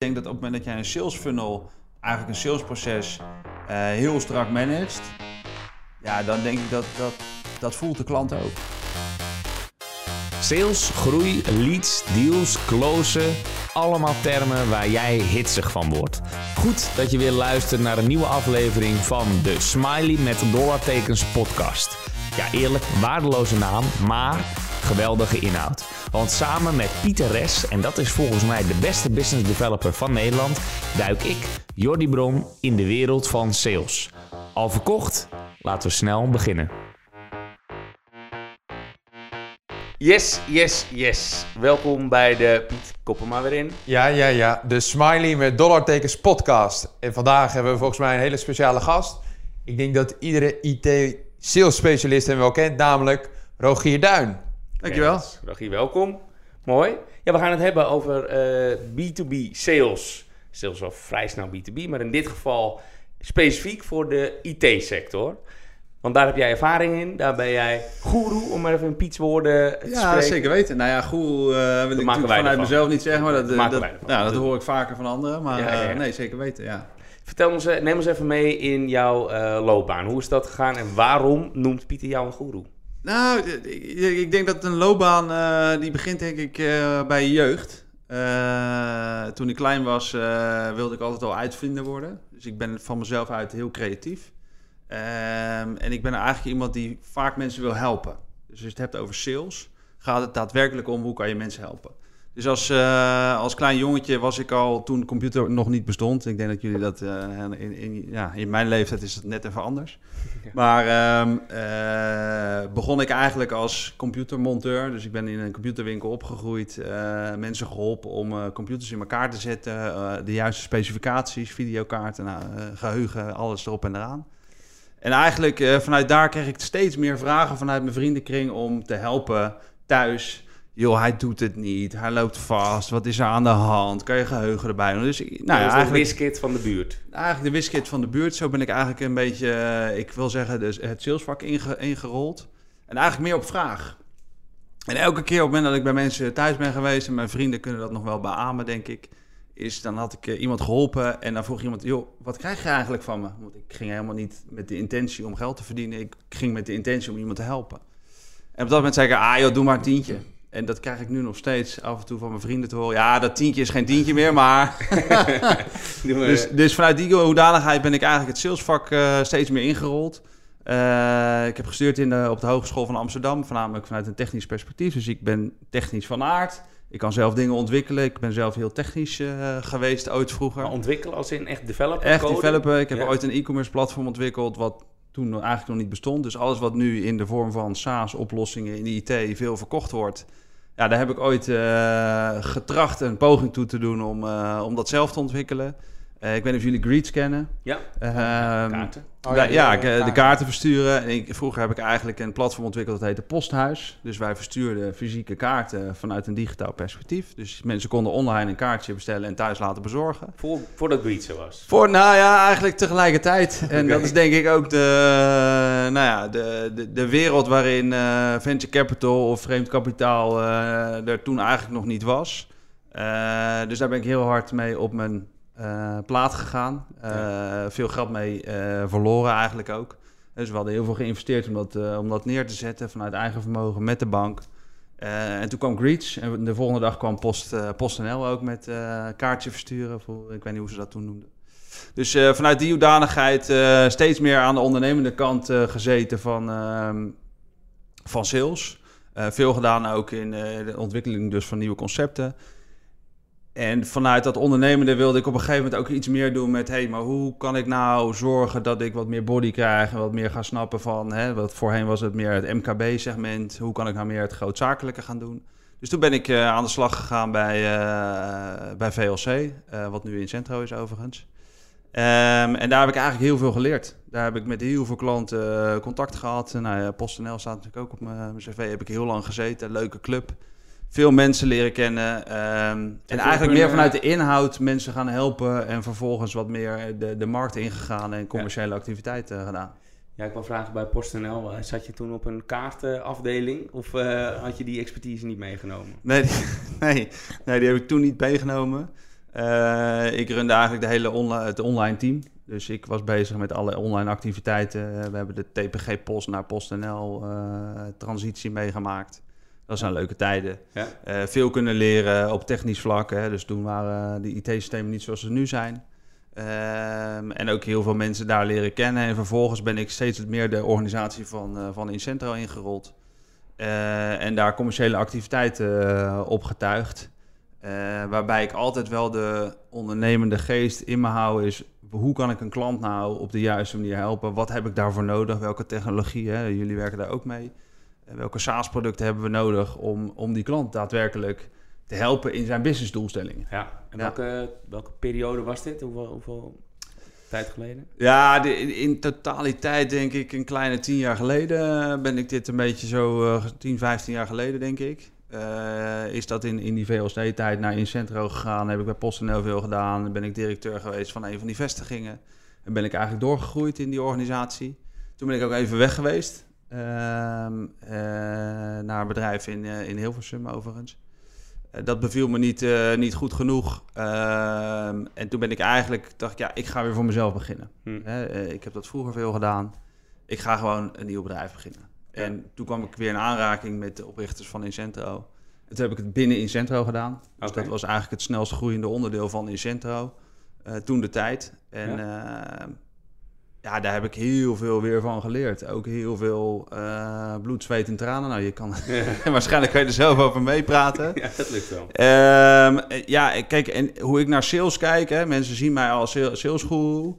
Ik denk dat op het moment dat jij een sales funnel, eigenlijk een salesproces, uh, heel strak managt, ja, dan denk ik dat, dat dat voelt de klant ook. Sales, groei, leads, deals, closen. Allemaal termen waar jij hitsig van wordt. Goed dat je weer luistert naar een nieuwe aflevering van de Smiley met dollartekens podcast. Ja, eerlijk, waardeloze naam, maar geweldige inhoud. Want samen met Pieter Res, en dat is volgens mij de beste business developer van Nederland, duik ik, Jordi Bron, in de wereld van sales. Al verkocht? Laten we snel beginnen. Yes, yes, yes. Welkom bij de Piet Koppen maar weer in. Ja, ja, ja. De Smiley met dollartekens podcast. En vandaag hebben we volgens mij een hele speciale gast. Ik denk dat iedere IT-sales specialist hem wel kent, namelijk Rogier Duin. Dankjewel. Yes, Rogier, welkom. Mooi. Ja, we gaan het hebben over B2B eh, sales. Sales wel vrij snel B2B, maar in dit geval specifiek voor de IT-sector. Want daar heb jij ervaring in. Daar ben jij goeroe, om maar even in Piets woorden te ja, spreken. zeker weten. Nou ja, goeroe uh, wil ik natuurlijk vanuit mezelf niet zeggen. Maar dat, dat, dat, dat, ja, dat hoor ik vaker van anderen. Maar ja, ja, ja. Uh, nee, zeker weten, ja. Vertel ons, neem ons even mee in jouw uh, loopbaan. Hoe is dat gegaan en waarom noemt Pieter jou een goeroe? Nou, ik denk dat een loopbaan, uh, die begint denk ik uh, bij je jeugd. Toen ik klein was, wilde ik altijd al uitvinder worden. Dus ik ben van mezelf uit heel creatief. Um, en ik ben eigenlijk iemand die vaak mensen wil helpen. Dus als je het hebt over sales, gaat het daadwerkelijk om hoe kan je mensen helpen. Dus als, uh, als klein jongetje was ik al toen de computer nog niet bestond. Ik denk dat jullie dat uh, in, in, ja, in mijn leeftijd is het net even anders. Ja. Maar um, uh, begon ik eigenlijk als computermonteur. Dus ik ben in een computerwinkel opgegroeid. mensen geholpen om computers in elkaar te zetten. de juiste specificaties, videokaarten, nou, geheugen, alles erop en eraan. En eigenlijk vanuit daar kreeg ik steeds meer vragen vanuit mijn vriendenkring om te helpen thuis. Joh, hij doet het niet, hij loopt vast, wat is er aan de hand, kan je geheugen erbij doen? Dus, nou, ja, eigenlijk, de wiskit van de buurt. Eigenlijk de wiskit van de buurt, zo ben ik eigenlijk een beetje, uh, ik wil zeggen, dus het salesvak inge, ingerold. En eigenlijk meer op vraag. En elke keer op het moment dat ik bij mensen thuis ben geweest, en mijn vrienden kunnen dat nog wel beamen, denk ik is, dan had ik uh, iemand geholpen en dan vroeg iemand, joh, wat krijg je eigenlijk van me? Want ik ging helemaal niet met de intentie om geld te verdienen. Ik ging met de intentie om iemand te helpen. En op dat moment zei ik, ah joh, doe maar een tientje. En dat krijg ik nu nog steeds af en toe van mijn vrienden te horen. Ja, dat tientje is geen tientje meer, maar... dus, dus vanuit die hoedanigheid ben ik eigenlijk het salesvak uh, steeds meer ingerold. Uh, ik heb gestuurd in de, op de Hogeschool van Amsterdam, voornamelijk vanuit een technisch perspectief. Dus ik ben technisch van aard. Ik kan zelf dingen ontwikkelen. Ik ben zelf heel technisch uh, geweest ooit vroeger. Maar ontwikkelen als in echt developen? Echt code? developen. Ik heb ja. ooit een e-commerce platform ontwikkeld wat toen eigenlijk nog niet bestond. Dus alles wat nu in de vorm van SaaS-oplossingen in de IT veel verkocht wordt... Ja, daar heb ik ooit uh, getracht een poging toe te doen om, uh, om dat zelf te ontwikkelen. Uh, ik weet niet of jullie Greets kennen. Ja, uh, kaarten. Oh, ja, ja, de, kaarten. de, kaarten versturen. En ik, vroeger heb ik eigenlijk een platform ontwikkeld dat heette Posthuis. Dus wij verstuurden fysieke kaarten vanuit een digitaal perspectief. Dus mensen konden online een kaartje bestellen en thuis laten bezorgen. Voor, voordat Greets er was? Voor, nou ja, eigenlijk tegelijkertijd. En okay. dat is denk ik ook de, nou ja, de, de, de wereld waarin uh, venture capital of vreemd kapitaal uh, er toen eigenlijk nog niet was. Uh, dus daar ben ik heel hard mee op mijn uh, plaat gegaan. Ja. Veel geld mee uh, verloren eigenlijk ook. Dus we hadden heel veel geïnvesteerd om dat, om dat neer te zetten vanuit eigen vermogen met de bank. en toen kwam Greets en de volgende dag kwam Post, PostNL ook met kaartje versturen. Voor, ik weet niet hoe ze dat toen noemden. Dus vanuit die hoedanigheid steeds meer aan de ondernemende kant gezeten van, ehm, van sales. veel gedaan ook in de ontwikkeling dus van nieuwe concepten. En vanuit dat ondernemende wilde ik op een gegeven moment ook iets meer doen met... hé, hey, maar hoe kan ik nou zorgen dat ik wat meer body krijg... en wat meer ga snappen van... Hè, wat voorheen was het meer het MKB-segment... hoe kan ik nou meer het grootzakelijke gaan doen? Dus toen ben ik uh, aan de slag gegaan bij, uh, bij VLC... Uh, wat nu in Centro is overigens. Um, en daar heb ik eigenlijk heel veel geleerd. Daar heb ik met heel veel klanten contact gehad. Nou ja, PostNL staat natuurlijk ook op mijn cv. Heb ik heel lang gezeten, leuke club veel mensen leren kennen. Um, en eigenlijk meer vanuit de inhoud mensen gaan helpen. En vervolgens wat meer de, de markt ingegaan en commerciële ja. activiteiten gedaan. Ja, ik wil vragen bij PostNL, zat je toen op een kaartenafdeling of uh, had je die expertise niet meegenomen? Nee, die, nee, nee, die heb ik toen niet meegenomen. Eh, ik runde eigenlijk de hele onli- het online team. Dus ik was bezig met alle online activiteiten. We hebben de TPG-post naar PostNL eh transitie meegemaakt. Dat zijn leuke tijden. Ja. Eh, veel kunnen leren op technisch vlak. Hè. Dus toen waren de IT-systemen niet zoals ze nu zijn. Ehm, en ook heel veel mensen daar leren kennen. En vervolgens ben ik steeds meer de organisatie van, eh van Incentro ingerold. Eh, en daar commerciële activiteiten eh, opgetuigd. Eh, waarbij ik altijd wel de ondernemende geest in me hou is... hoe kan ik een klant nou op de juiste manier helpen? Wat heb ik daarvoor nodig? Welke technologie? Hè? Jullie werken daar ook mee. Welke SaaS-producten hebben we nodig om, om die klant daadwerkelijk te helpen in zijn businessdoelstellingen? Ja. En Ja. Welke, welke periode was dit? Hoeveel, hoeveel tijd geleden? Ja, de, in, in totaliteit denk ik een kleine tien jaar geleden eh, ben ik dit een beetje zo, eh 10, 15 jaar geleden denk ik. Eh, is dat in, in die VLC-tijd naar Incentro gegaan, heb ik bij PostNL veel gedaan. Ben ik directeur geweest van een van die vestigingen. En ben ik eigenlijk doorgegroeid in die organisatie. Toen ben ik ook even weg geweest. Ehm, eh, naar een bedrijf in, eh, in Hilversum overigens. Eh, dat beviel me niet, niet goed genoeg. Ehm, en toen ben ik eigenlijk, dacht ik, ja, ik ga weer voor mezelf beginnen. Hm. Ik heb dat vroeger veel gedaan. Ik ga gewoon een nieuw bedrijf beginnen. Ja. En toen kwam ik weer in aanraking met de oprichters van Incentro. En toen heb ik het binnen Incentro gedaan. Dus dat was eigenlijk het snelst groeiende onderdeel van Incentro. toen de tijd. En ja. Ja, daar heb ik heel veel weer van geleerd. Ook heel veel eh, bloed, zweet en tranen. Nou, je kan, waarschijnlijk kan je er zelf over meepraten. Ja, dat lukt wel. Ehm, eh, ja, kijk, en hoe ik naar sales kijk, hè, mensen zien mij als sale- salesguru.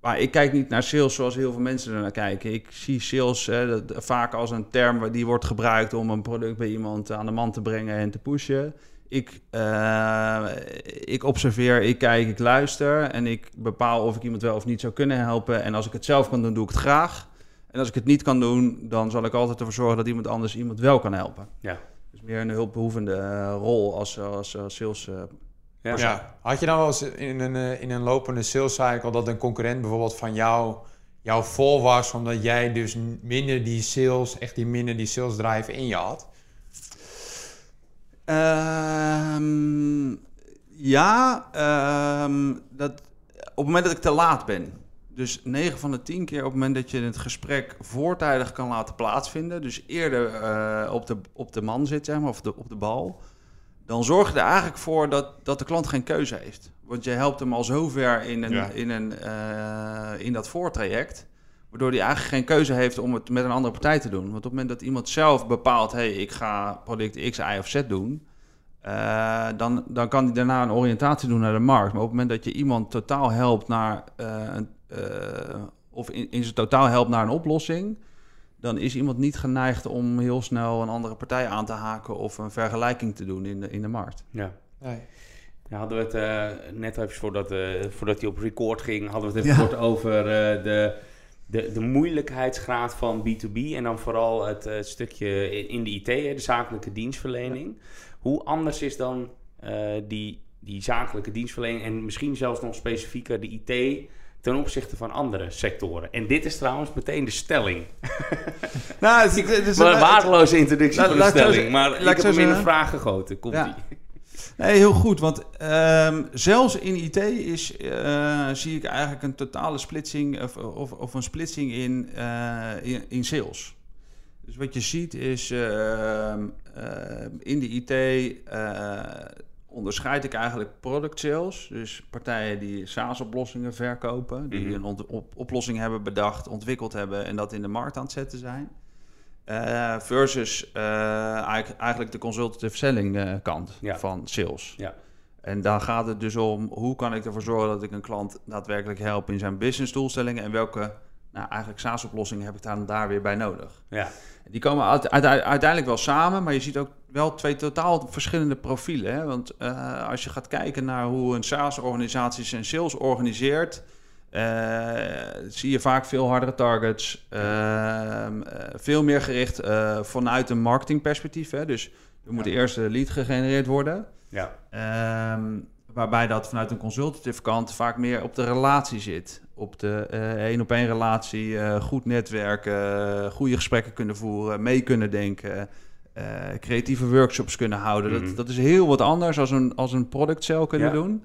Maar ik kijk niet naar sales zoals heel veel mensen er naar kijken. Ik zie sales hè, dat, vaak als een term die wordt gebruikt om een product bij iemand aan de man te brengen en te pushen. Ik, eh, ik observeer, ik kijk, ik luister en ik bepaal of ik iemand wel of niet zou kunnen helpen. En als ik het zelf kan doen, doe ik het graag. En als ik het niet kan doen, dan zal ik altijd ervoor zorgen dat iemand anders iemand wel kan helpen. Ja. Dus meer een hulpbehoevende eh, rol als, als, als sales. eh, Ja. Ja. Had je dan wel eens in een, eh, in een lopende sales cycle dat een concurrent bijvoorbeeld van jou, jou vol was, omdat jij dus minder die sales, echt die minder die sales drive in je had? Ehm, ja, ehm, dat, op het moment dat ik te laat ben. Dus 9 van de 10 keer op het moment dat je het gesprek voortijdig kan laten plaatsvinden. Dus eerder eh, op, de, op de man zit, zeg maar, of de, op de bal. Dan zorg je er eigenlijk voor dat, dat de klant geen keuze heeft. Want je helpt hem al zover in, een, Ja. in, een, eh, in dat voortraject. Waardoor hij eigenlijk geen keuze heeft om het met een andere partij te doen. Want op het moment dat iemand zelf bepaalt... hé, hey, ik ga product X, Y of Z doen... eh, dan, dan kan hij daarna een oriëntatie doen naar de markt. Maar op het moment dat je iemand totaal helpt naar... eh, een, eh, of in, in zijn totaal helpt naar een oplossing... dan is iemand niet geneigd om heel snel een andere partij aan te haken... of een vergelijking te doen in de, in de markt. Ja. Nee. Ja, hadden we het eh, net even voordat, eh, voordat hij op record ging, hadden we het even Ja. kort over eh, de, de, de moeilijkheidsgraad van B2B en dan vooral het eh, stukje in, de IT, de zakelijke dienstverlening. Hoe anders is dan eh, die, die zakelijke dienstverlening en misschien zelfs nog specifieker de IT ten opzichte van andere sectoren? En dit is trouwens meteen de stelling. Nou, het, het is Maar een waardeloze introductie van de stelling, maar ik heb hem in een zeggen. vraag gegoten. Komt Ja. Nee, heel goed. Want ehm, zelfs in IT is, eh, zie ik eigenlijk een totale splitsing of, of, of een splitsing in, eh, in, in sales. Dus wat je ziet is ehm, eh, in de IT eh, onderscheid ik eigenlijk product sales. Dus partijen die SaaS-oplossingen verkopen, die Mhm. een op- oplossing hebben bedacht, ontwikkeld hebben en dat in de markt aan het zetten zijn. Eh, versus eh, eigenlijk, de consultative selling eh, kant Ja. van sales. Ja. En dan gaat het dus om hoe kan ik ervoor zorgen dat ik een klant daadwerkelijk help in zijn business doelstellingen en welke nou, eigenlijk SaaS-oplossingen heb ik dan daar weer bij nodig. Ja. Die komen uite- uite- uiteindelijk wel samen, maar je ziet ook wel twee totaal verschillende profielen. Hè? Want als je gaat kijken naar hoe een SaaS-organisatie zijn sales organiseert, zie je vaak veel hardere targets, ehm, eh, veel meer gericht eh, vanuit een marketingperspectief. Hè? Dus er moet Ja. eerst een lead gegenereerd worden. Ja. Ehm, waarbij dat vanuit een consultative kant vaak meer op de relatie zit. Op de eh, één-op-één relatie, eh, goed netwerken, eh, goede gesprekken kunnen voeren, mee kunnen denken, eh, creatieve workshops kunnen houden. Mhm. dat, dat is heel wat anders als een, als een product sale kunnen Ja. doen.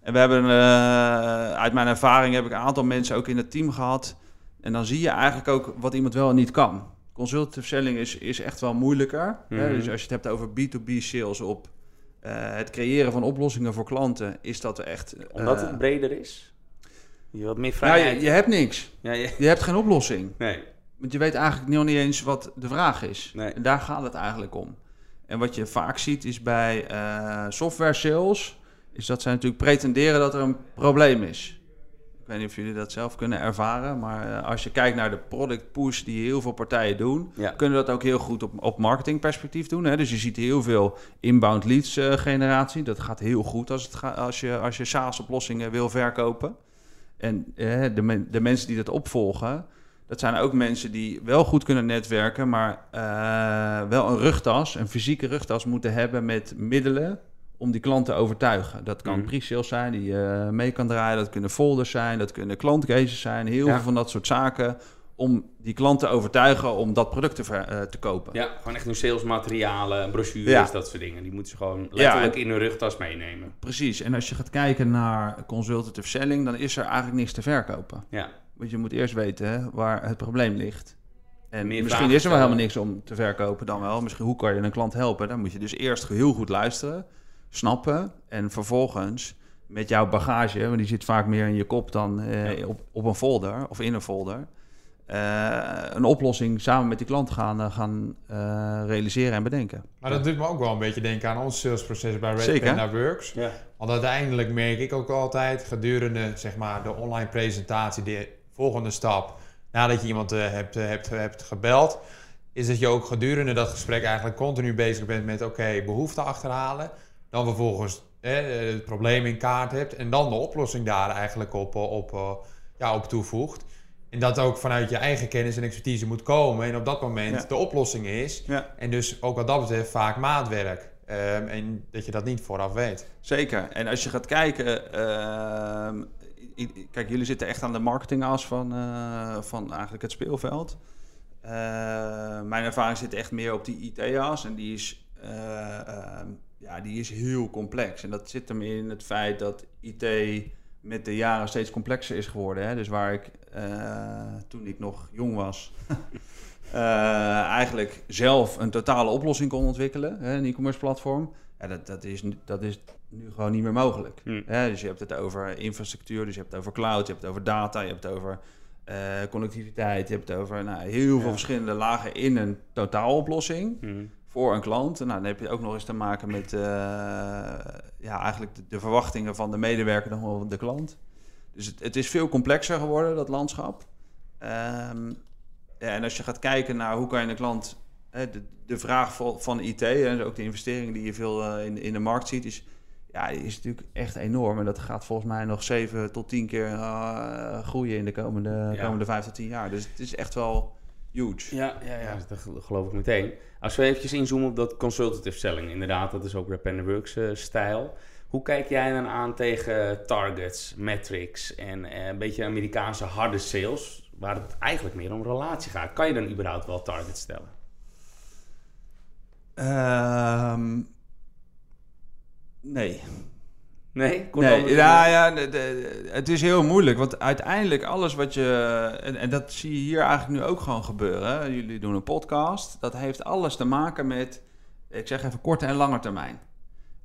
En we hebben, eh, uit mijn ervaring heb ik een aantal mensen ook in het team gehad. En dan zie je eigenlijk ook wat iemand wel en niet kan. Consultative selling is, is echt wel moeilijker. hè. Mhm. Dus als je het hebt over B2B sales op eh, het creëren van oplossingen voor klanten, is dat echt... eh, Omdat het breder is? Je wat meer nou, vrijheid. je, je hebt niks. Ja, je- Je hebt geen oplossing. Nee. Want je weet eigenlijk nog niet eens wat de vraag is. Nee. En daar gaat het eigenlijk om. En wat je vaak ziet is bij software sales, is dat zij natuurlijk pretenderen dat er een probleem is. Ik weet niet of jullie dat zelf kunnen ervaren, maar eh, als je kijkt naar de product push die heel veel partijen doen, Ja. kunnen dat ook heel goed op, op marketingperspectief doen. Hè? Dus je ziet heel veel inbound leads eh, generatie. Dat gaat heel goed als, het ga, als je, als je SaaS-oplossingen wil verkopen. En eh, de, men- de mensen die dat opvolgen, dat zijn ook mensen die wel goed kunnen netwerken, maar wel een rugtas, een fysieke rugtas moeten hebben met middelen om die klant te overtuigen. Dat kan Mhm. pre-sales zijn die je mee kan draaien, dat kunnen folders zijn, dat kunnen klantcases zijn, heel Ja. veel van dat soort zaken om die klant te overtuigen om dat product te, ver- eh, te kopen. Ja, gewoon echt hun salesmaterialen, brochures, Ja. dat soort dingen. Die moeten ze gewoon letterlijk in hun rugtas meenemen. Precies, en als je gaat kijken naar consultative selling, dan is er eigenlijk niks te verkopen. Ja. Want je moet eerst weten hè, waar het probleem ligt. En Meer misschien is er wel helemaal niks om te verkopen dan wel. Misschien hoe kan je een klant helpen? Dan moet je dus eerst heel goed luisteren, snappen en vervolgens met jouw bagage, want die zit vaak meer in je kop dan eh, Ja. op, op een folder of in een folder. eh, een oplossing samen met die klant gaan, eh, gaan eh, realiseren en bedenken. Maar dat doet me ook wel een beetje denken aan ons salesproces bij Red Zeker. Panda Works. Ja. Want uiteindelijk merk ik ook altijd gedurende zeg maar, de online presentatie, de volgende stap, nadat je iemand hebt, hebt, hebt gebeld, is dat je ook gedurende dat gesprek eigenlijk continu bezig bent met oké, behoeften achterhalen. Dan vervolgens eh, het probleem in kaart hebt en dan de oplossing daar eigenlijk op, eh, op, eh, ja, op toevoegt. En dat ook vanuit je eigen kennis en expertise moet komen en op dat moment Ja. de oplossing is. Ja. En dus ook wat dat betreft vaak maatwerk. Ehm, en dat je dat niet vooraf weet. Zeker. En als je gaat kijken, ehm, kijk, jullie zitten echt aan de marketingas van, eh, van eigenlijk het speelveld. Eh, mijn ervaring zit echt meer op die IT-as en die is, ehm, ja, die is heel complex. En dat zit hem in het feit dat IT met de jaren steeds complexer is geworden. Hè? Dus waar ik eh, toen ik nog jong was, eh, eigenlijk zelf een totale oplossing kon ontwikkelen, hè, een e-commerce platform. Ja, dat, dat, is, nu- dat is nu gewoon niet meer mogelijk. Hm. Hè, dus je hebt het over infrastructuur, dus je hebt het over cloud, je hebt het over data, je hebt het over eh, connectiviteit, je hebt het over nou, heel veel Ja. verschillende lagen in een totaaloplossing Hm. Voor een klant. En nou, dan heb je ook nog eens te maken met eh, ja, eigenlijk de, de verwachtingen van de medewerker dan wel van de klant. Dus het, het is veel complexer geworden, dat landschap. Ehm, ja, en als je gaat kijken naar hoe kan je een klant... hè, de, de vraag van, van IT en ook de investeringen die je veel eh, in, in de markt ziet... Is, ja, is natuurlijk echt enorm. En dat gaat volgens mij nog 7 tot 10 keer eh, groeien in de komende, Ja. komende 5 tot 10 jaar. Dus het is echt wel huge. Ja, ja, ja, dat gel- geloof ik meteen. Als we eventjes inzoomen op dat consultative selling, inderdaad, dat is ook Rap and Works eh, stijl. Hoe kijk jij dan aan tegen targets, metrics en eh, een beetje Amerikaanse harde sales, waar het eigenlijk meer om relatie gaat? Kan je dan überhaupt wel targets stellen? Ehm, nee. Nee? Kort nee ja, ja, de- de- het is heel moeilijk. Want uiteindelijk alles wat je... En, en dat zie je hier eigenlijk nu ook gewoon gebeuren. Jullie doen een podcast. Dat heeft alles te maken met... Ik zeg even korte en lange termijn.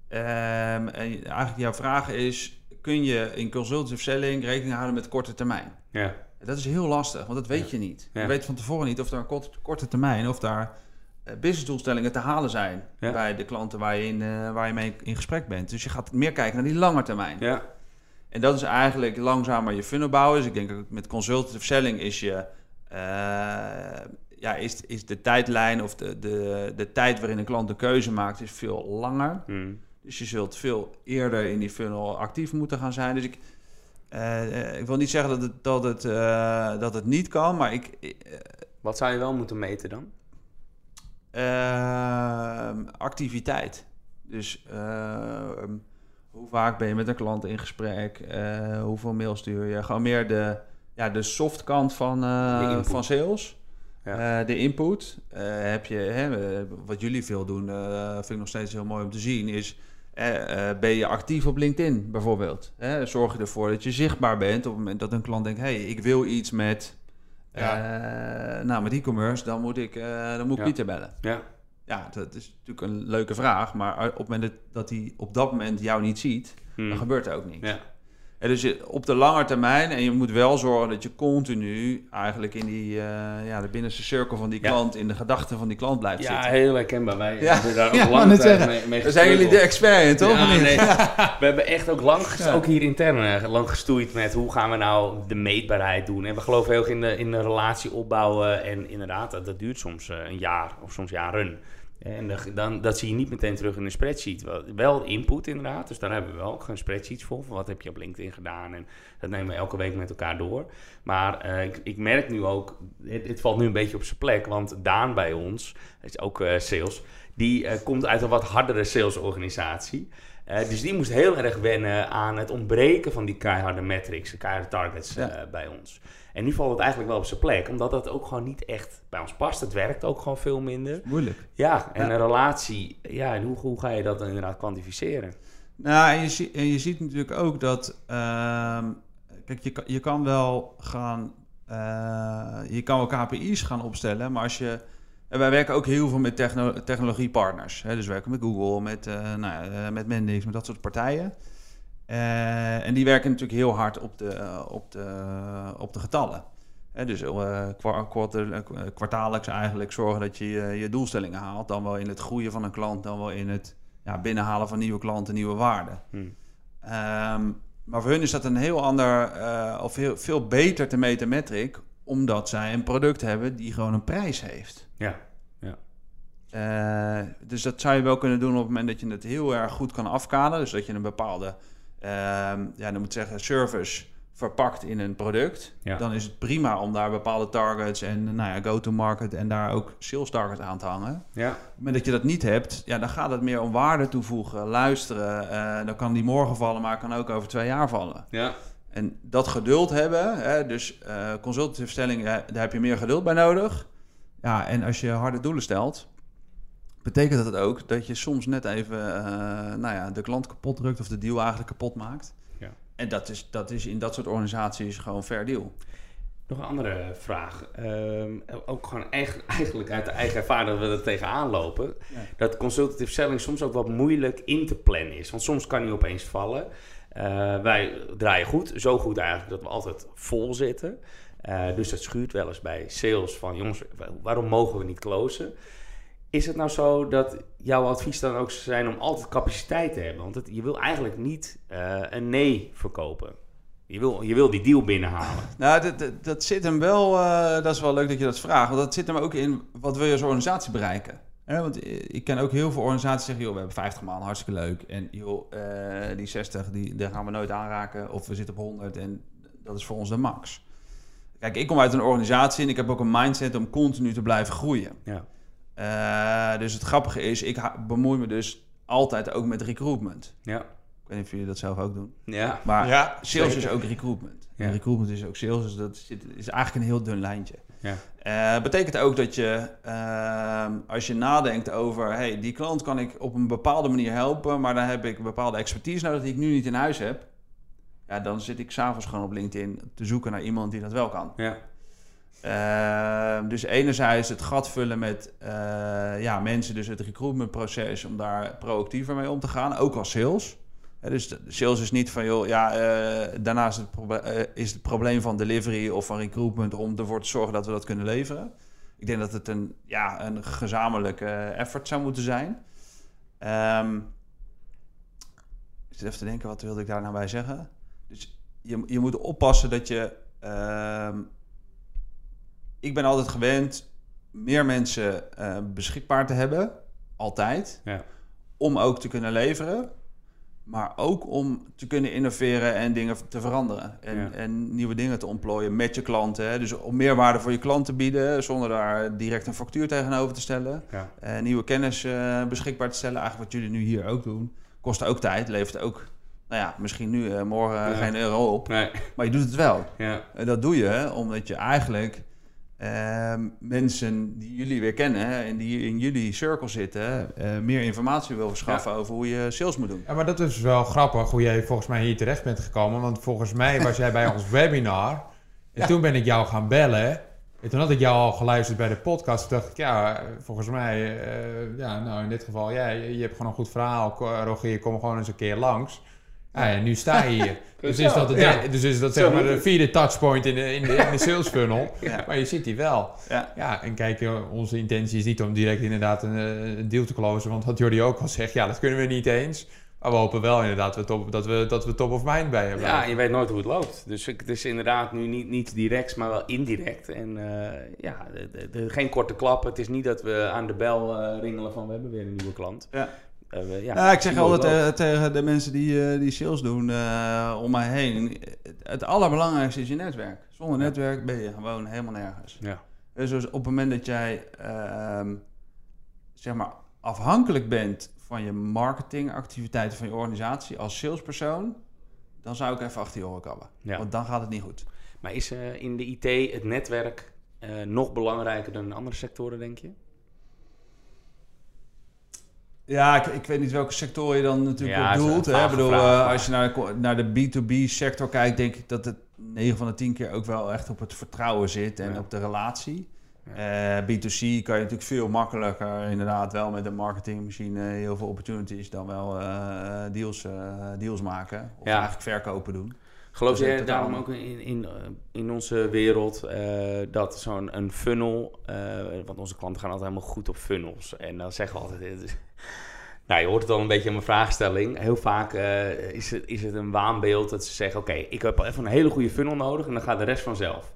Ehm, en eigenlijk jouw vraag is... Kun je in consultative selling rekening houden met korte termijn? Ja. Dat is heel lastig, want dat weet je niet. Ja. Je weet van tevoren niet of er een korte, korte termijn... of daar businessdoelstellingen te halen zijn... Ja. bij de klanten waar je, in, eh, waar je mee in gesprek bent. Dus je gaat meer kijken naar die lange termijn. Ja. En dat is eigenlijk langzamer je funnel bouwen. Dus ik denk ook met consultative selling is je... eh, ja, is, is de tijdlijn of de, de, de tijd waarin een klant een keuze maakt... is veel langer. Hm. Dus je zult veel eerder in die funnel actief moeten gaan zijn. Dus ik, eh, eh, ik wil niet zeggen dat het, dat het, eh, dat het niet kan, maar ik, eh, Wat zou je wel moeten meten dan? Ehm, activiteit. Dus ehm, hoe vaak ben je met een klant in gesprek? Eh, hoeveel mail stuur je? Gewoon meer de, ja, de soft kant van, eh, van sales. Ja. Eh, de input. Heb je, hè, wat jullie veel doen, vind ik nog steeds heel mooi om te zien, is ben je actief op LinkedIn bijvoorbeeld? Hè? Zorg je ervoor dat je zichtbaar bent op het moment dat een klant denkt: hey, ik wil iets met, Ja. eh, nou, met e-commerce, dan moet ik, eh, dan moet ik Ja. Pieter bellen. Ja. Ja, dat is natuurlijk een leuke vraag, maar op het moment dat- dat hij op dat moment jou niet ziet, Hmm. dan gebeurt er ook niks. Ja. En dus je- op de lange termijn, en je moet wel zorgen dat je continu eigenlijk in die, eh, ja, de binnenste cirkel van die Ja. klant, in de gedachten van die klant blijft Ja, zitten. heel herkenbaar. Wij Ja. hebben daar ook Ja, tijd zeggen. mee, mee Daar zijn jullie de expert in, toch? Ja, nee. We hebben echt ook lang, Ja. ook hier intern, eh, lang gestoeid met hoe gaan we nou de meetbaarheid doen. En we geloven heel erg in de, in de relatie opbouwen. En inderdaad, dat, dat duurt soms eh, een jaar of soms jaren. En dan, dat zie je niet meteen terug in een spreadsheet. Wel, input inderdaad, dus daar hebben we wel gewoon spreadsheets voor. Van wat heb je op LinkedIn gedaan en dat nemen we elke week met elkaar door. Maar eh, ik, ik merk nu ook, het, valt nu een beetje op zijn plek. Want Daan bij ons, is ook eh, sales, die eh, komt uit een wat hardere salesorganisatie. Eh, dus die moest heel erg wennen aan het ontbreken van die keiharde metrics, de keiharde targets eh, bij ons. En nu valt het eigenlijk wel op zijn plek, omdat dat ook gewoon niet echt bij ons past. Het werkt ook gewoon veel minder. Moeilijk. Ja, en Ja. een relatie, ja, en hoe, hoe ga je dat dan inderdaad kwantificeren? Nou, en je, en je ziet natuurlijk ook dat. ehm, kijk, je, kan- je kan wel gaan. eh, je kan wel KPI's gaan opstellen, maar als je. En wij werken ook heel veel met techno- technologiepartners. Hè? Dus we werken met Google, met, eh nou, ja, eh, met Mendix, met dat soort partijen. Eh, en die werken natuurlijk heel hard op de, op de, op de getallen. Hè, dus kwartaallijks eigenlijk zorgen dat je je, doelstellingen haalt. Dan wel in het groeien van een klant, dan wel in het ja, binnenhalen van nieuwe klanten, nieuwe waarden. Hm. Ehm, maar voor hun is dat een heel ander, of heel, veel beter te meten metric, omdat zij een product hebben die gewoon een prijs heeft. Ja, Eh, dus dat zou je wel kunnen doen op het moment dat je het heel erg goed kan afkaderen. Dus dat je een bepaalde, ehm, ja, dan moet zeggen, service verpakt in een product. Ja. Dan is het prima om daar bepaalde targets en nou ja, go-to-market en daar ook sales targets aan te hangen. ja, moment dat je dat niet hebt, ja, dan gaat het meer om waarde toevoegen, luisteren. Eh, dan kan die morgen vallen, maar kan ook over twee jaar vallen. ja, En dat geduld hebben, hè, dus eh consultative stelling, ja, daar heb je meer geduld bij nodig. Ja, en als je harde doelen stelt, betekent dat ook dat je soms net even eh, nou ja, de klant kapot drukt of de deal eigenlijk kapot maakt. Ja. En dat is, dat is in dat soort organisaties gewoon fair deal. Nog een andere vraag. Ehm, ook gewoon echt, eigenlijk uit de eigen ervaring dat we er tegenaan lopen. Ja. Dat consultative selling soms ook wat moeilijk in te plannen is. Want soms kan die opeens vallen. Eh, wij draaien goed, zo goed eigenlijk dat we altijd vol zitten. Eh, dus dat schuurt wel eens bij sales van jongens, waarom mogen we niet closen? Is het nou zo dat jouw advies dan ook zou zijn om altijd capaciteit te hebben? Want het, je wil eigenlijk niet eh, een nee verkopen. Je wil, je wil die deal binnenhalen. Nou, dat, dat, dat zit hem wel, eh, dat is wel leuk dat je dat vraagt. Want dat zit hem ook in, wat wil je als organisatie bereiken? Want eh, ik ken ook heel veel organisaties die zeggen, joh, we hebben 50 man, hartstikke leuk. En joh, die 60, die, daar gaan we nooit aanraken. Of we zitten op 100 en dat is voor ons de max. Kijk, ik kom uit een organisatie en ik heb ook een mindset om continu te blijven groeien. Ja. Eh, dus het grappige is, ik bemoei me dus altijd ook met recruitment. Ja. Ik weet niet of jullie dat zelf ook doen. Ja. Maar Ja, sales zeker. is ook recruitment. Ja. En recruitment is ook sales, dus dat zit, is eigenlijk een heel dun lijntje. Ja. Eh, betekent ook dat je, ehm, als je nadenkt over, hey, die klant kan ik op een bepaalde manier helpen, maar dan heb ik een bepaalde expertise nodig die ik nu niet in huis heb. Ja, dan zit ik s'avonds gewoon op LinkedIn te zoeken naar iemand die dat wel kan. Ja. Ehm, dus enerzijds het gat vullen met eh, ja, mensen, dus het recruitmentproces, om daar proactiever mee om te gaan, ook als sales. Dus sales is niet van, joh, ja, eh, daarnaast het eh, is het probleem van delivery of van recruitment om ervoor te zorgen dat we dat kunnen leveren. Ik denk dat het een, ja, een gezamenlijke effort zou moeten zijn. Ehm, ik zit even te denken, wat wilde ik daar nou bij zeggen? Dus je, je moet oppassen dat je... ik ben altijd gewend meer mensen eh, beschikbaar te hebben, altijd, Ja. om ook te kunnen leveren, maar ook om te kunnen innoveren en dingen te veranderen en, Ja. en nieuwe dingen te ontplooien met je klanten. Hè. Dus om meerwaarde voor je klant te bieden, zonder daar direct een factuur tegenover te stellen. Ja. Eh, nieuwe kennis eh, beschikbaar te stellen, eigenlijk wat jullie nu hier ook doen, kost ook tijd, levert ook, nou ja, misschien nu, morgen Ja. geen euro op, Nee. maar je doet het wel. Ja. Eh, Dat doe je omdat je eigenlijk mensen die jullie weer kennen en die in jullie circle zitten, eh, meer informatie wil verschaffen over hoe je sales moet doen. Ja, maar dat is wel grappig hoe jij volgens mij hier terecht bent gekomen. Want volgens mij was jij bij ons webinar. En Ja. toen ben ik jou gaan bellen. En toen had ik jou al geluisterd bij de podcast. Toen dacht ik, ja, volgens mij, eh, ja, nou in dit geval, ja, je, hebt gewoon een goed verhaal. Rogier, kom gewoon eens een keer langs. Ja, en nu sta je hier. dus, is dat, de, Ja. dus is dat zeg maar de vierde touchpoint in de, in de, in de sales funnel. Ja. Maar je zit hier wel. Ja. Ja, en kijk, eh, onze intentie is niet om direct inderdaad een, eh, een deal te closen. Want wat Jordi ook al zegt, ja, dat kunnen we niet eens. Maar we hopen wel inderdaad we top, dat, we, dat we top of mind bij hebben. Ja, je weet nooit hoe het loopt. Dus ik- het is inderdaad nu niet, niet direct, maar wel indirect. En eh, ja, de- de- de- geen korte klap. Het is niet dat we aan de bel eh, ringelen van we hebben weer een nieuwe klant. Ja. Eh, ja, Ja, ik zeg altijd eh, tegen de mensen die, eh, die sales doen om mij heen. Het allerbelangrijkste is je netwerk. Zonder netwerk ben je gewoon helemaal nergens. Ja. Dus op het moment dat jij ehm, zeg maar afhankelijk bent van je marketingactiviteiten van je organisatie als salespersoon, dan zou ik even achter je oren krabben. Ja. Want dan gaat het niet goed. Maar is in de IT het netwerk nog belangrijker dan in andere sectoren, denk je? Ja, ik, ik weet niet welke sector je dan natuurlijk Ja, op is een doelt. hè. Ik bedoel, vraag, eh, als je naar, de- naar de B2B sector kijkt, denk ik dat het 9 van de 10 keer ook wel echt op het vertrouwen zit en Ja. op de relatie. Eh, B2C kan je natuurlijk veel makkelijker, inderdaad, wel met een marketingmachine heel veel opportunities dan wel eh, deals, deals maken. Of Ja. eigenlijk verkopen doen. Geloof totaal daarom ook in, in, in onze wereld dat zo'n een funnel, want onze klanten gaan altijd helemaal goed op funnels. En dan zeggen we altijd, nou je hoort het al een beetje in mijn vraagstelling. Heel vaak eh, is, het, is het een waanbeeld dat ze zeggen, oké, ik heb even een hele goede funnel nodig en dan gaat de rest vanzelf.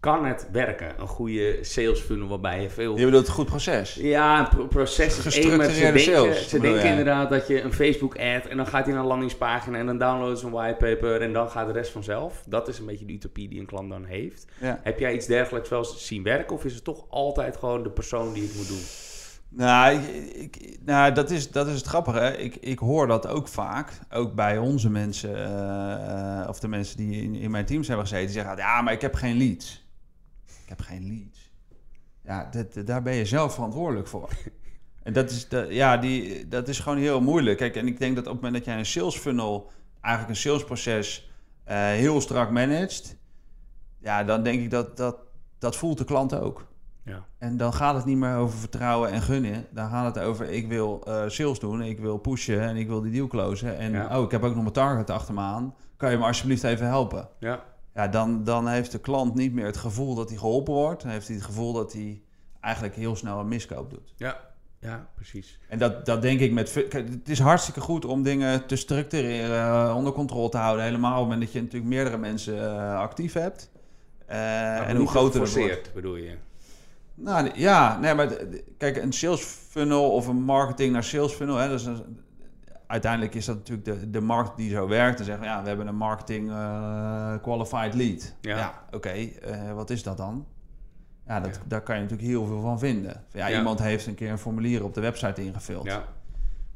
Kan het werken, een goede sales funnel waarbij je veel Je bedoelt een goed proces. ja, een pro- proces is één, maar ze denken, sales, ze denken inderdaad dat je een Facebook-ad en dan gaat hij naar een landingspagina en dan downloaden ze een whitepaper en dan gaat de rest vanzelf. Dat is een beetje de utopie die een klant dan heeft. Ja. Heb jij iets dergelijks wel eens zien werken of is het toch altijd gewoon de persoon die het moet doen? Nou, ik, ik- nou dat, is, dat is het grappige. Ik, ik hoor dat ook vaak. Ook bij onze mensen, eh, of de mensen die in, in mijn teams hebben gezeten. Die zeggen, ja, maar ik heb geen leads. Ik heb geen leads. Ja, dat, daar ben je zelf verantwoordelijk voor. En dat is, ja, die, dat is gewoon heel moeilijk. Kijk, en ik denk dat op het moment dat jij een sales funnel, eigenlijk een salesproces, eh, heel strak managt. Ja, dan denk ik dat dat, dat voelt de klant ook. Ja. En dan gaat het niet meer over vertrouwen en gunnen. Dan gaat het over ik wil eh, sales doen, ik wil pushen en ik wil die deal closen. En Ja. oh, ik heb ook nog mijn target achter me aan. Kan je me alsjeblieft even helpen? Ja, Ja, dan, dan heeft de klant niet meer het gevoel dat hij geholpen wordt. Dan heeft hij het gevoel dat hij eigenlijk heel snel een miskoop doet. ja, ja precies. En dat, dat denk ik met... kijk, Het is hartstikke goed om dingen te structureren, eh, onder controle te houden. Helemaal op het moment dat je natuurlijk meerdere mensen eh, actief hebt. Eh, en hoe groter het wordt. Bedoel je? Nou ja, nee, maar kijk, een sales funnel of een marketing naar sales funnel, hè, dat is een- uiteindelijk is dat natuurlijk de, de markt die zo werkt. Dan zeggen we, ja, we hebben een marketing eh, qualified lead. Ja. Ja, oké, eh, wat is dat dan? Ja, dat, Ja. daar kan je natuurlijk heel veel van vinden. Ja, Ja. Iemand heeft een keer een formulier op de website ingevuld. Ja,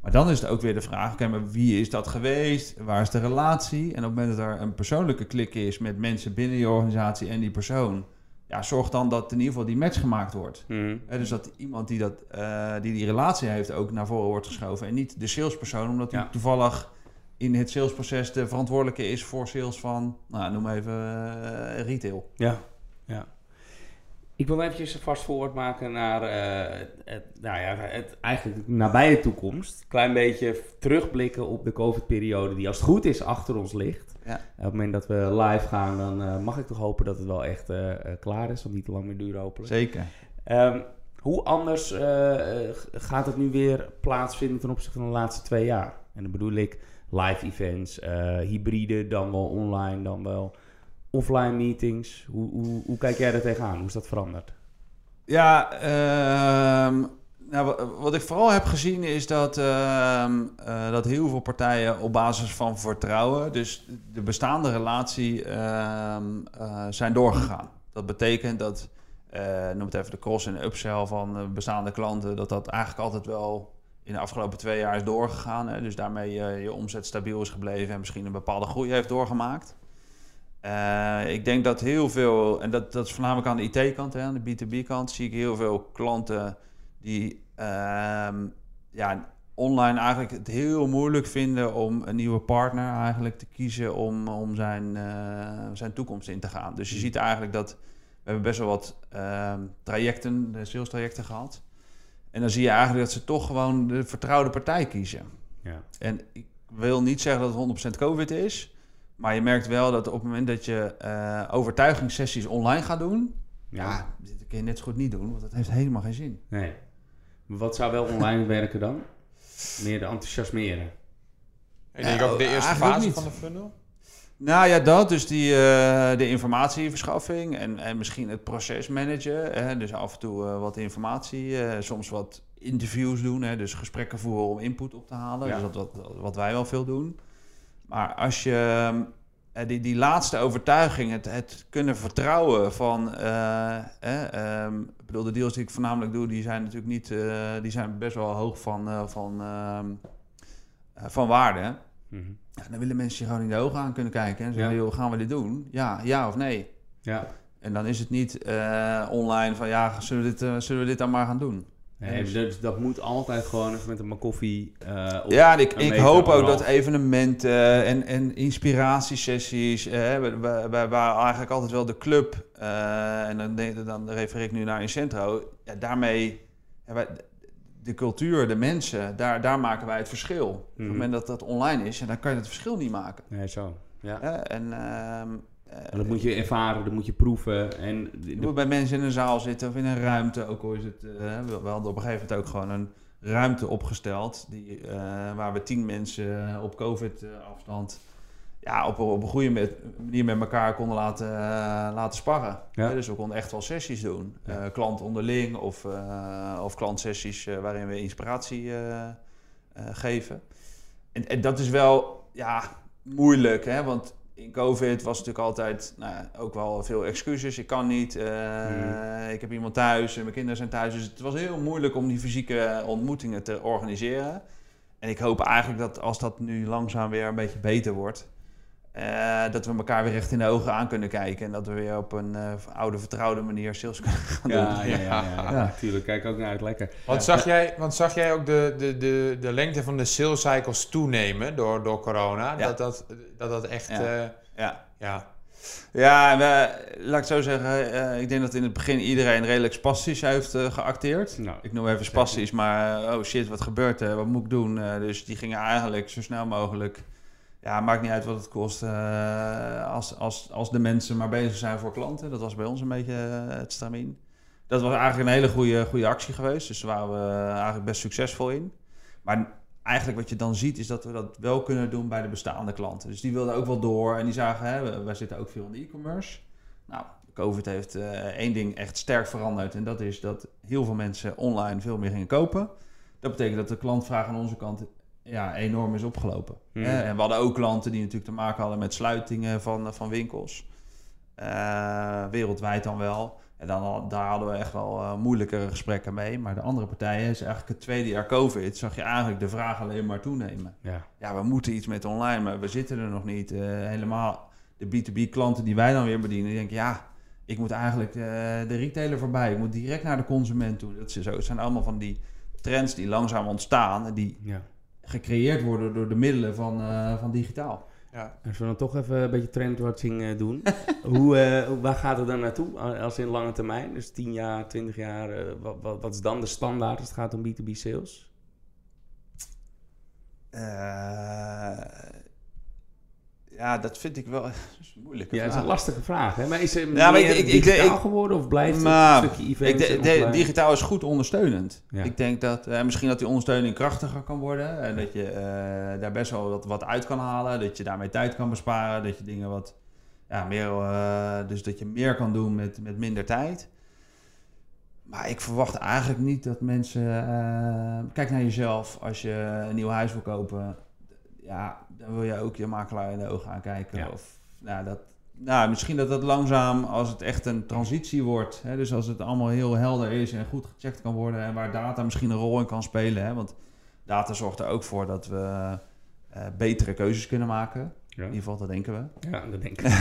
Maar dan is het ook weer de vraag, oké, maar wie is dat geweest? Waar is de relatie? En op het moment dat er een persoonlijke klik is met mensen binnen je organisatie en die persoon, ja, zorg dan dat in ieder geval die match gemaakt wordt. Mhm. Dus dat iemand die, dat, eh, die die relatie heeft ook naar voren wordt geschoven. En niet de salespersoon, omdat hij Ja. toevallig in het salesproces de verantwoordelijke is voor sales van, nou, noem even eh, retail. Ja, ja. Ik wil eventjes vast voorwaarts maken naar eh, het, nou ja, het eigenlijk de nabije toekomst. Klein beetje terugblikken op de COVID-periode die als het goed is achter ons ligt. Ja. Op het moment dat we live gaan, dan eh, mag ik toch hopen dat het wel echt eh, eh, klaar is. Want niet te lang meer duren hopelijk. Zeker. Ehm, hoe anders gaat het nu weer plaatsvinden ten opzichte van de laatste twee jaar? En dan bedoel ik live events, hybride, dan wel online, dan wel offline meetings. Hoe, hoe, hoe kijk jij er tegenaan? Hoe is dat veranderd? Ja, ehm, nou, wa- wat ik vooral heb gezien is dat, ehm, eh, dat heel veel partijen op basis van vertrouwen, dus de bestaande relatie, ehm, eh, zijn doorgegaan. Dat betekent dat, eh, noem het even de cross- en upsell van bestaande klanten, dat dat eigenlijk altijd wel in de afgelopen twee jaar is doorgegaan. Hè? Dus daarmee je omzet stabiel is gebleven en misschien een bepaalde groei heeft doorgemaakt. Ik denk dat heel veel, en dat, dat is voornamelijk aan de IT-kant, aan de B2B-kant, zie ik heel veel klanten die ja, online eigenlijk het heel moeilijk vinden om een nieuwe partner eigenlijk te kiezen om, om zijn, eh, zijn toekomst in te gaan. Dus je ziet eigenlijk dat we hebben best wel wat ehm, trajecten, de sales trajecten gehad. En dan zie je eigenlijk dat ze toch gewoon de vertrouwde partij kiezen. Ja. En ik wil niet zeggen dat het 100% COVID is. Maar je merkt wel dat op het moment dat je eh, overtuigingssessies online gaat doen... Ja. Ja, dit kun je net zo goed niet doen, want dat heeft helemaal geen zin. Nee. Wat zou wel online werken dan? Meer de enthousiasmeren. Ik denk ook de eerste fase niet. van de funnel. Nou ja, dat. Dus die, eh, de informatieverschaffing en, en misschien het proces managen. Hè, dus af en toe eh, wat informatie, eh, soms wat interviews doen. Hè, dus gesprekken voeren om input op te halen. Ja. Dus dat, wat, wat wij wel veel doen. Maar als je eh, die, die laatste overtuiging, het, het kunnen vertrouwen van... eh, eh, ehm, ik bedoel, de deals die ik voornamelijk doe, die zijn natuurlijk niet... eh, die zijn best wel hoog van, eh, van, ehm, eh, van waarde. Ja, dan willen mensen je gewoon in de ogen aan kunnen kijken. En zeggen, Ja. joh, gaan we dit doen? Ja, ja of nee? Ja. En dan is het niet eh, online van, ja, zullen we, dit, eh, zullen we dit dan maar gaan doen? Nee, Dus- dus dat moet altijd gewoon even met een koffie. eh op ja, en ik, ik hoop ook dat evenementen en, en inspiratiesessies, eh, we, waren eigenlijk altijd wel de club, eh, en dan, dan refereer ik nu naar Incentro, ja, daarmee, wij- de cultuur, de mensen, daar, daar maken wij het verschil. Op Mhm. het moment dat dat online is, ja, dan kan je het verschil niet maken. Nee, zo. Ja. En, ehm, eh, Maar dat moet je ervaren, dat moet je proeven. En de- bij mensen in een zaal zitten of in een ruimte. Ook al is het. eh, we, hadden op een gegeven moment ook gewoon een ruimte opgesteld. Die, eh, waar we tien mensen op COVID-afstand. ja, op, op een goede met- manier met elkaar konden laten, eh, laten sparren. Ja. Eh, dus we konden echt wel sessies doen. Ja. Eh, klant onderling of, eh, of klantsessies eh, waarin we inspiratie eh, eh, geven. En, en dat is wel ja, moeilijk, hè? want in COVID was natuurlijk altijd nou, ook wel veel excuses. Ik kan niet, eh, Hmm. ik heb iemand thuis en mijn kinderen zijn thuis. Dus het was heel moeilijk om die fysieke ontmoetingen te organiseren. En ik hoop eigenlijk dat als dat nu langzaam weer een beetje beter wordt, eh, dat we elkaar weer recht in de ogen aan kunnen kijken. En dat we weer op een eh, oude vertrouwde manier sales kunnen gaan doen. ja, ja, ja, ja, ja, Ja. natuurlijk. Kijk ook naar uit, lekker. Want, zag jij, want zag jij ook de, de, de, de lengte van de sales cycles toenemen door, door corona? Ja. Dat, dat, dat dat echt... Ja. eh, Ja. ja. Ja, en we, laat ik zo zeggen, eh, ik denk dat in het begin iedereen redelijk spastisch heeft geacteerd. Nou, Ik noem even spastisch, maar oh shit, wat gebeurt er? Wat moet ik doen? Eh, dus die gingen eigenlijk zo snel mogelijk. Ja, maakt niet uit wat het kost. eh, als, als, als de mensen maar bezig zijn voor klanten. Dat was bij ons een beetje eh, het stramien. Dat was eigenlijk een hele goede, goede actie geweest. Dus daar waren we eigenlijk best succesvol in. Maar eigenlijk wat je dan ziet is dat we dat wel kunnen doen bij de bestaande klanten. Dus die wilden ook wel door en die zagen, hè, wij zitten ook veel in de e-commerce. Nou, COVID heeft eh, één ding echt sterk veranderd en dat is dat heel veel mensen online veel meer gingen kopen. Dat betekent dat de klantvraag aan onze kant ja, enorm is opgelopen. Hmm. Hè, en we hadden ook klanten die natuurlijk te maken hadden met sluitingen van, van winkels. Eh, wereldwijd dan wel. En dan, daar hadden we echt wel eh, moeilijkere gesprekken mee. Maar de andere partijen, is eigenlijk het tweede jaar COVID, zag je eigenlijk de vraag alleen maar toenemen. ja. Ja, we moeten iets met online, maar we zitten er nog niet. Eh, helemaal de B2B-klanten die wij dan weer bedienen, die denken ja, ik moet eigenlijk eh, de retailer voorbij. Ik moet direct naar de consument toe. Dat is zo. Het zijn allemaal van die trends die langzaam ontstaan en die ja. Gecreëerd worden door de middelen van, eh, van digitaal. Ja. Als we dan toch even een beetje trendwatching eh, doen. hoe, eh, hoe- waar gaat het dan naartoe als in lange termijn? Dus 10 jaar, 20 jaar. eh, wat, wat, wat is dan de standaard als het gaat om B2B sales? Eh, ja, dat vind ik wel moeilijke Ja, dat is een lastige vraag. Hè? Maar is het Ja, maar ik- ik- ik- digitaal ik- geworden of blijft het Maar een stukje Ik events de- en de- offline? digitaal is goed ondersteunend. Ja. Ik denk dat eh, misschien dat die ondersteuning krachtiger kan worden. En dat je eh, daar best wel wat, wat uit kan halen. Dat je daarmee tijd kan besparen. Dat je dingen wat ja, meer. eh, dus dat je meer kan doen met, met minder tijd. Maar ik verwacht eigenlijk niet dat mensen. eh, kijk naar jezelf. Als je een nieuw huis wil kopen. Ja, dan wil je ook je makelaar in de ogen aankijken. Ja. Of nou, dat, nou, misschien dat dat langzaam, als het echt een transitie wordt, hè, dus als het allemaal heel helder is en goed gecheckt kan worden en waar data misschien een rol in kan spelen, hè, want data zorgt er ook voor dat we eh, betere keuzes kunnen maken. Ja. In ieder geval, dat denken we. Ja, dat denk ik.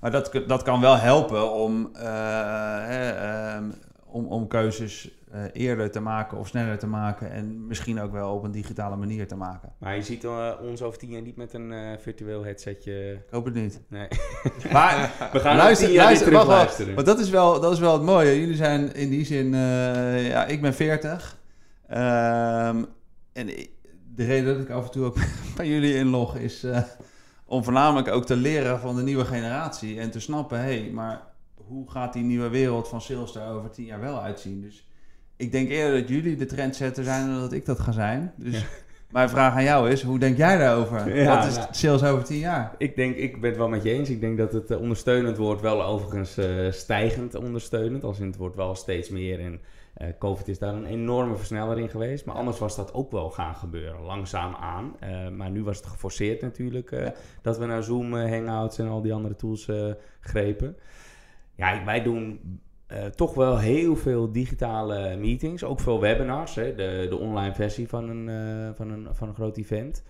Maar dat, dat kan wel helpen om, eh, hè, ehm, om, om keuzes eh, eerder te maken of sneller te maken. En misschien ook wel op een digitale manier te maken. maar je ziet eh, ons over tien jaar niet met een eh, virtueel headsetje. Ik hoop het niet. Nee. Maar We gaan luister, over tien jaar luister, weer wacht. Want dat is, wel, dat is wel het mooie. Jullie zijn in die zin... ja, ik ben 40. Ehm, en ik- de reden dat ik af en toe ook bij jullie inlog is... om voornamelijk ook te leren van de nieuwe generatie. En te snappen, hé, hey, maar hoe gaat die nieuwe wereld van sales er over tien jaar wel uitzien? Dus ik denk eerder dat jullie de trendsetter zijn dan dat ik dat ga zijn. Dus Ja. mijn vraag aan jou is, hoe denk jij daarover? Ja, Wat is nou. sales over tien jaar? Ik denk, ik ben het wel met je eens. Ik denk dat het eh, ondersteunend wordt wel overigens eh, stijgend ondersteunend. Als in het wordt wel steeds meer. En eh, COVID is daar een enorme versneller in geweest. Maar anders was dat ook wel gaan gebeuren, langzaam aan. Maar nu was het geforceerd natuurlijk Ja. dat we naar Zoom, Hangouts en al die andere tools grepen. Ja, wij doen eh, toch wel heel veel digitale meetings. Ook veel webinars. Hè? De, de online versie van een, eh, van, een, van een groot event.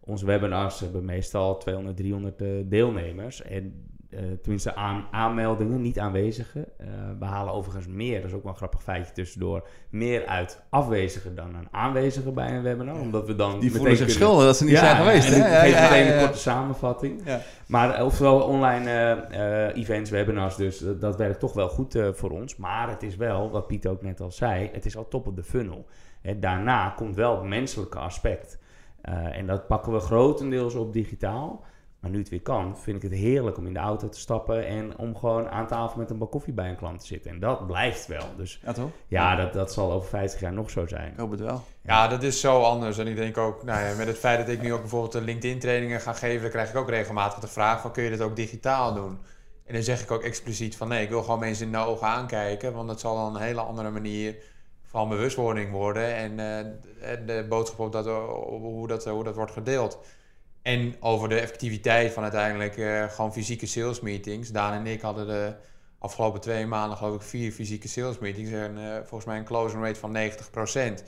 Onze webinars hebben meestal 200, 300 eh, deelnemers. En eh, tenminste aan, aanmeldingen, niet aanwezigen. Eh, we halen overigens meer, dat is ook wel een grappig feitje tussendoor, meer uit afwezigen dan een aanwezige bij een webinar. Omdat we dan Die meteen voelen zich kunnen- schuldig dat ze niet zijn geweest. hè? geef meteen een korte samenvatting. Ja. Maar eh, oftewel online eh, eh, events, webinars, dus dat, dat werkt toch wel goed eh, voor ons. Maar het is wel, wat Piet ook net al zei, het is al top of the funnel. Hè, daarna komt wel het menselijke aspect. Eh, en dat pakken we grotendeels op digitaal. Maar nu het weer kan, vind ik het heerlijk om in de auto te stappen en om gewoon aan tafel met een bak koffie bij een klant te zitten. En dat blijft wel. Dus Ja, toch? ja, dat, dat zal over 50 jaar nog zo zijn. Ik hoop het wel. Ja, dat is zo anders. En ik denk ook, nou ja, met het feit dat ik nu ook bijvoorbeeld de LinkedIn-trainingen ga geven, dan krijg ik ook regelmatig de vraag van, kun je dit ook digitaal doen? En dan zeg ik ook expliciet van, nee, ik wil gewoon mensen in de ogen aankijken, want dat zal dan een hele andere manier van bewustwording worden en, eh, en de boodschap op dat, op hoe, dat, hoe dat wordt gedeeld. En over de effectiviteit van uiteindelijk eh, gewoon fysieke sales meetings. Daan en ik hadden de afgelopen twee maanden geloof ik vier fysieke sales meetings. En eh, volgens mij een closing rate van 90%.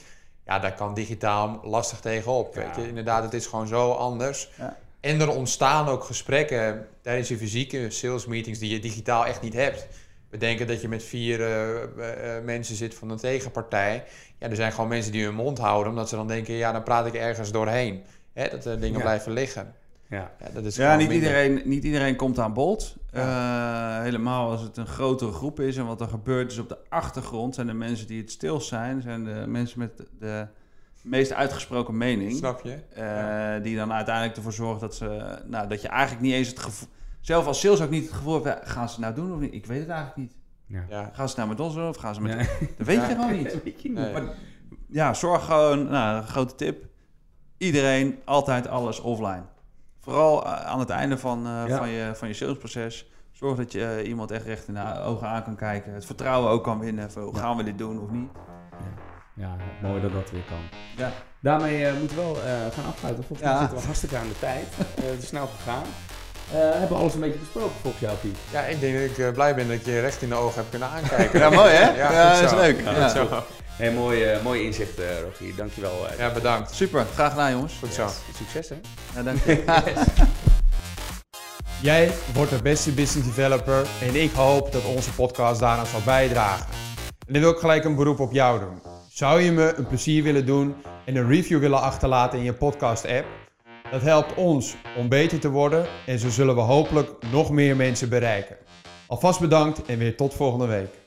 Ja, daar kan digitaal lastig tegenop. Ja. Weet je? Inderdaad, het is gewoon zo anders. Ja. En er ontstaan ook gesprekken tijdens je fysieke sales meetings die je digitaal echt niet hebt. We denken dat je met vier eh, mensen zit van een tegenpartij. Ja, er zijn gewoon mensen die hun mond houden, omdat ze dan denken, ja, dan praat ik ergens doorheen. Hè, dat de dingen Ja. blijven liggen. Ja. Ja, dat is Ja, niet minder. iedereen, niet iedereen komt aan bod. Eh, helemaal als het een grotere groep is. En wat er gebeurt is op de achtergrond zijn de mensen die het stil zijn. Zijn de mensen met de meest uitgesproken mening. Snap je? eh, Die dan uiteindelijk ervoor zorgt dat ze... Nou, dat je eigenlijk niet eens het gevoel... Zelf als sales ook niet het gevoel hebt... Gaan ze het nou doen of niet? Ik weet het eigenlijk niet. Ja. Ja. Gaan ze het nou met ons doen of gaan ze met... Dat weet je gewoon niet. Weet je niet. Nee. Maar ja, zorg gewoon, nou, een grote tip. Iedereen altijd alles offline. Vooral eh, aan het einde van, eh, Ja. van, je, van je salesproces. Zorg dat je eh, iemand echt recht in de ogen aan kan kijken. Het vertrouwen ook kan winnen. Van, gaan we dit doen of niet? Ja, mooi dat dat weer kan. Ja. Daarmee eh, moeten we wel eh, gaan afsluiten. Volgens mij Ja. zitten we hartstikke aan de tijd. Eh, het is snel gegaan. Eh, hebben we alles een beetje besproken volgens jou, Piet? Ja, ik denk dat ik blij ben dat ik je recht in de ogen heb kunnen aankijken. Ja, mooi hè? Ja, Ja, dat is leuk. Goed Ja. Hey, mooi, eh, mooi inzicht, eh Rogier. Dankjewel. eh. Ja, bedankt. Super, graag gedaan jongens. Goed zo. Succes, hè? Ja, dank je. Jij wordt de beste business developer en ik hoop dat onze podcast daaraan zal bijdragen. En dan wil ik gelijk een beroep op jou doen. Zou je me een plezier willen doen en een review willen achterlaten in je podcast app? Dat helpt ons om beter te worden en zo zullen we hopelijk nog meer mensen bereiken. Alvast bedankt en weer tot volgende week.